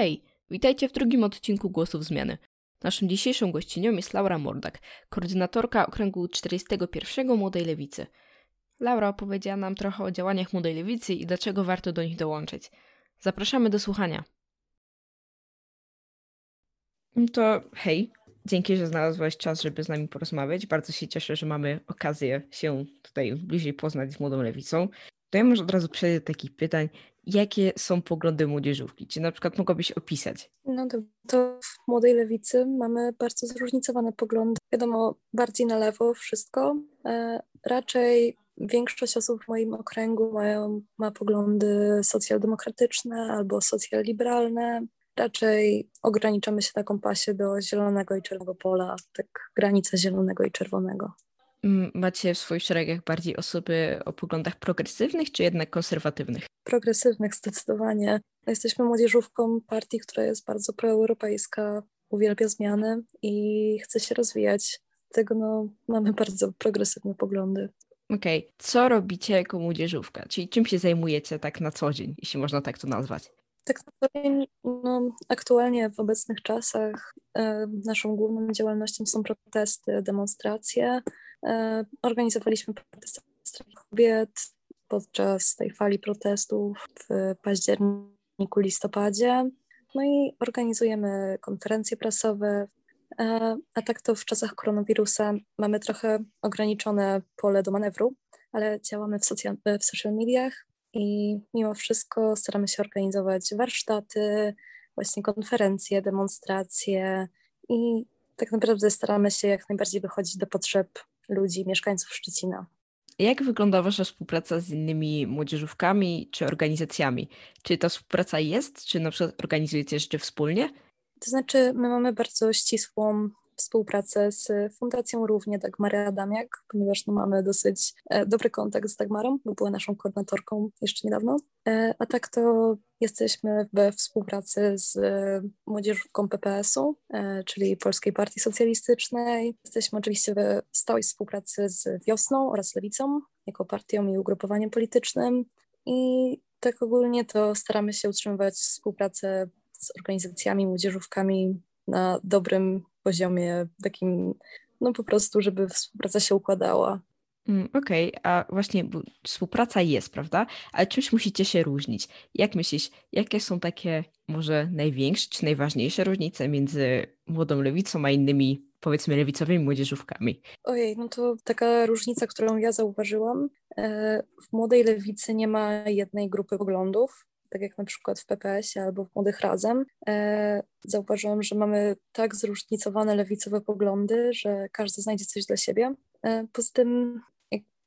Hej, witajcie w drugim odcinku Głosów Zmiany. Naszą dzisiejszą gościnią jest Laura Mordak, koordynatorka okręgu 41 Młodej Lewicy. Laura opowiedziała nam trochę o działaniach Młodej Lewicy i dlaczego warto do nich dołączyć. Zapraszamy do słuchania. No to hej, dzięki, że znalazłaś czas, żeby z nami porozmawiać. Bardzo się cieszę, że mamy okazję się tutaj bliżej poznać z Młodą Lewicą. To ja może od razu przejdę do takich pytań. Jakie są poglądy młodzieżówki? Czy na przykład mogłabyś opisać? No to, to w Młodej Lewicy mamy bardzo zróżnicowane poglądy. Wiadomo, bardziej na lewo wszystko. E, raczej większość osób w moim okręgu mają, ma poglądy socjaldemokratyczne albo socjalliberalne. Raczej ograniczamy się na kompasie do zielonego i czerwonego pola, tak granica zielonego i czerwonego. Macie w swoich szeregach bardziej osoby o poglądach progresywnych, czy jednak konserwatywnych? Progresywnych zdecydowanie. Jesteśmy młodzieżówką partii, która jest bardzo proeuropejska, uwielbia zmiany i chce się rozwijać. Dlatego no, mamy bardzo progresywne poglądy. Okej, okay. co robicie jako młodzieżówka? Czyli czym się zajmujecie tak na co dzień, jeśli można tak to nazwać? Tak naprawdę no, aktualnie w obecnych czasach e, naszą główną działalnością są protesty, demonstracje. E, organizowaliśmy protesty kobiet podczas tej fali protestów w październiku, listopadzie. No i organizujemy konferencje prasowe. E, a tak to w czasach koronawirusa mamy trochę ograniczone pole do manewru, ale działamy w, social, w social mediach, i mimo wszystko staramy się organizować warsztaty, właśnie konferencje, demonstracje i tak naprawdę staramy się jak najbardziej wychodzić do potrzeb ludzi, mieszkańców Szczecina. Jak wygląda Wasza współpraca z innymi młodzieżówkami czy organizacjami? Czy ta współpraca jest, czy na przykład organizujecie rzeczy wspólnie? To znaczy, my mamy bardzo ścisłą współpracę z Fundacją Równie Dagmary Adamiak, ponieważ no, mamy dosyć e, dobry kontakt z Dagmarą, bo była naszą koordynatorką jeszcze niedawno. E, a tak to jesteśmy we współpracy z młodzieżówką PPS-u, e, czyli Polskiej Partii Socjalistycznej. Jesteśmy oczywiście we stałej współpracy z Wiosną oraz Lewicą, jako partią i ugrupowaniem politycznym. I tak ogólnie to staramy się utrzymywać współpracę z organizacjami, młodzieżówkami na dobrym poziomie takim, no po prostu, żeby współpraca się układała. Mm, Okej, okay. a właśnie współpraca jest, prawda? Ale czymś musicie się różnić. Jak myślisz, jakie są takie może największe czy najważniejsze różnice między młodą lewicą a innymi, powiedzmy, lewicowymi młodzieżówkami? Ojej, no to taka różnica, którą ja zauważyłam. E, w młodej lewicy nie ma jednej grupy poglądów tak jak na przykład w PPS-ie albo w Młodych Razem, e, zauważyłam, że mamy tak zróżnicowane lewicowe poglądy, że każdy znajdzie coś dla siebie. E, poza tym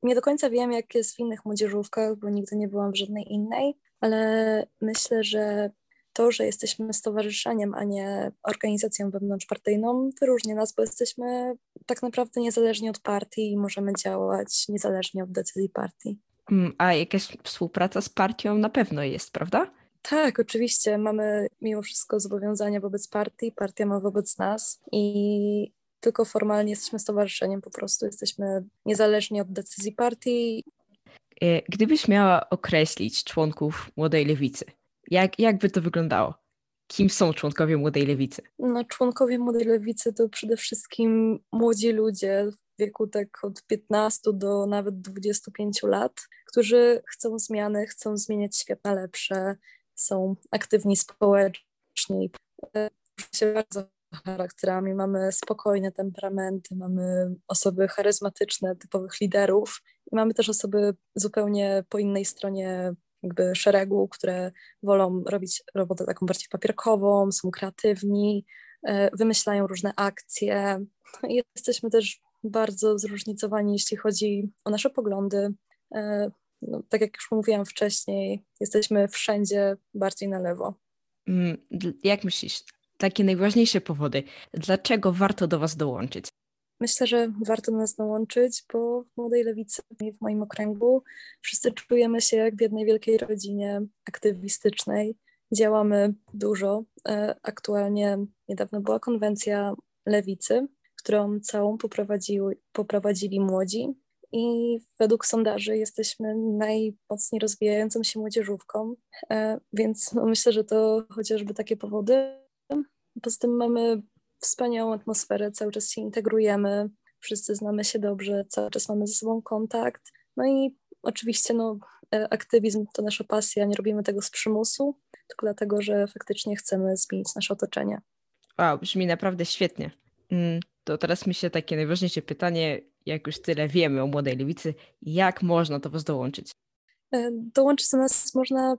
nie do końca wiem, jak jest w innych młodzieżówkach, bo nigdy nie byłam w żadnej innej, ale myślę, że to, że jesteśmy stowarzyszeniem, a nie organizacją wewnątrzpartyjną, wyróżnia nas, bo jesteśmy tak naprawdę niezależni od partii i możemy działać niezależnie od decyzji partii. Mm, a jakaś współpraca z partią na pewno jest, prawda? Tak, oczywiście. Mamy mimo wszystko zobowiązania wobec partii, partia ma wobec nas i tylko formalnie jesteśmy stowarzyszeniem, po prostu jesteśmy niezależni od decyzji partii. E, gdybyś miała określić członków Młodej Lewicy, jak, jak by to wyglądało? Kim są członkowie Młodej Lewicy? No, członkowie Młodej Lewicy to przede wszystkim młodzi ludzie wieku tak od 15 do nawet 25 lat, którzy chcą zmiany, chcą zmieniać świat na lepsze, są aktywni społecznie, się bardzo charakterami, mamy spokojne temperamenty, mamy osoby charyzmatyczne, typowych liderów i mamy też osoby zupełnie po innej stronie jakby szeregu, które wolą robić robotę taką bardziej papierkową, są kreatywni, e, wymyślają różne akcje. No jesteśmy też bardzo zróżnicowani, jeśli chodzi o nasze poglądy. E, no, tak jak już mówiłam wcześniej, jesteśmy wszędzie bardziej na lewo. Mm, jak myślisz, takie najważniejsze powody, dlaczego warto do Was dołączyć? Myślę, że warto do nas dołączyć, bo w Młodej Lewicy w moim okręgu wszyscy czujemy się jak w jednej wielkiej rodzinie aktywistycznej. Działamy dużo. E, aktualnie niedawno była konwencja Lewicy, którą całą poprowadzili, poprowadzili młodzi i według sondaży jesteśmy najmocniej rozwijającą się młodzieżówką, e, więc no myślę, że to chociażby takie powody. Poza tym mamy wspaniałą atmosferę, cały czas się integrujemy, wszyscy znamy się dobrze, cały czas mamy ze sobą kontakt. No i oczywiście no, e, aktywizm to nasza pasja, nie robimy tego z przymusu, tylko dlatego, że faktycznie chcemy zmienić nasze otoczenie. Wow, brzmi naprawdę świetnie. To teraz myślę takie najważniejsze pytanie, jak już tyle wiemy o Młodej Lewicy, jak można do Was dołączyć? E, dołączyć do nas można,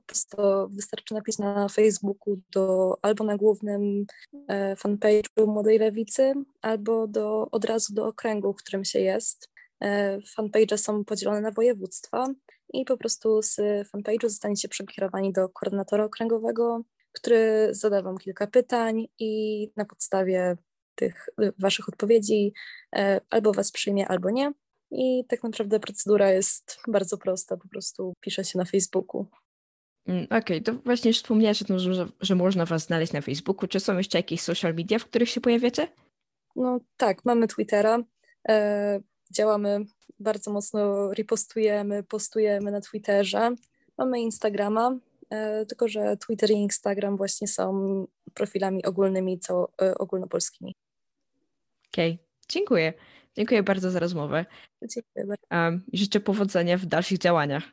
wystarczy napisać na Facebooku do, albo na głównym e, fanpage'u Młodej Lewicy, albo do, od razu do okręgu, w którym się jest. E, fanpage'e są podzielone na województwa i po prostu z fanpage'u zostaniecie przekierowani do koordynatora okręgowego, który zada Wam kilka pytań i na podstawie tych Waszych odpowiedzi albo Was przyjmie, albo nie. I tak naprawdę procedura jest bardzo prosta, po prostu pisze się na Facebooku. Mm, okej, okay, to właśnie wspomniałeś o tym, że, że można Was znaleźć na Facebooku. Czy są jeszcze jakieś social media, w których się pojawiacie? No tak, mamy Twittera. E, działamy bardzo mocno, repostujemy, postujemy na Twitterze. Mamy Instagrama, e, tylko że Twitter i Instagram właśnie są profilami ogólnymi, co, e, ogólnopolskimi. Okej, okay. dziękuję. Dziękuję bardzo za rozmowę. Dziękuję. Um, życzę powodzenia w dalszych działaniach.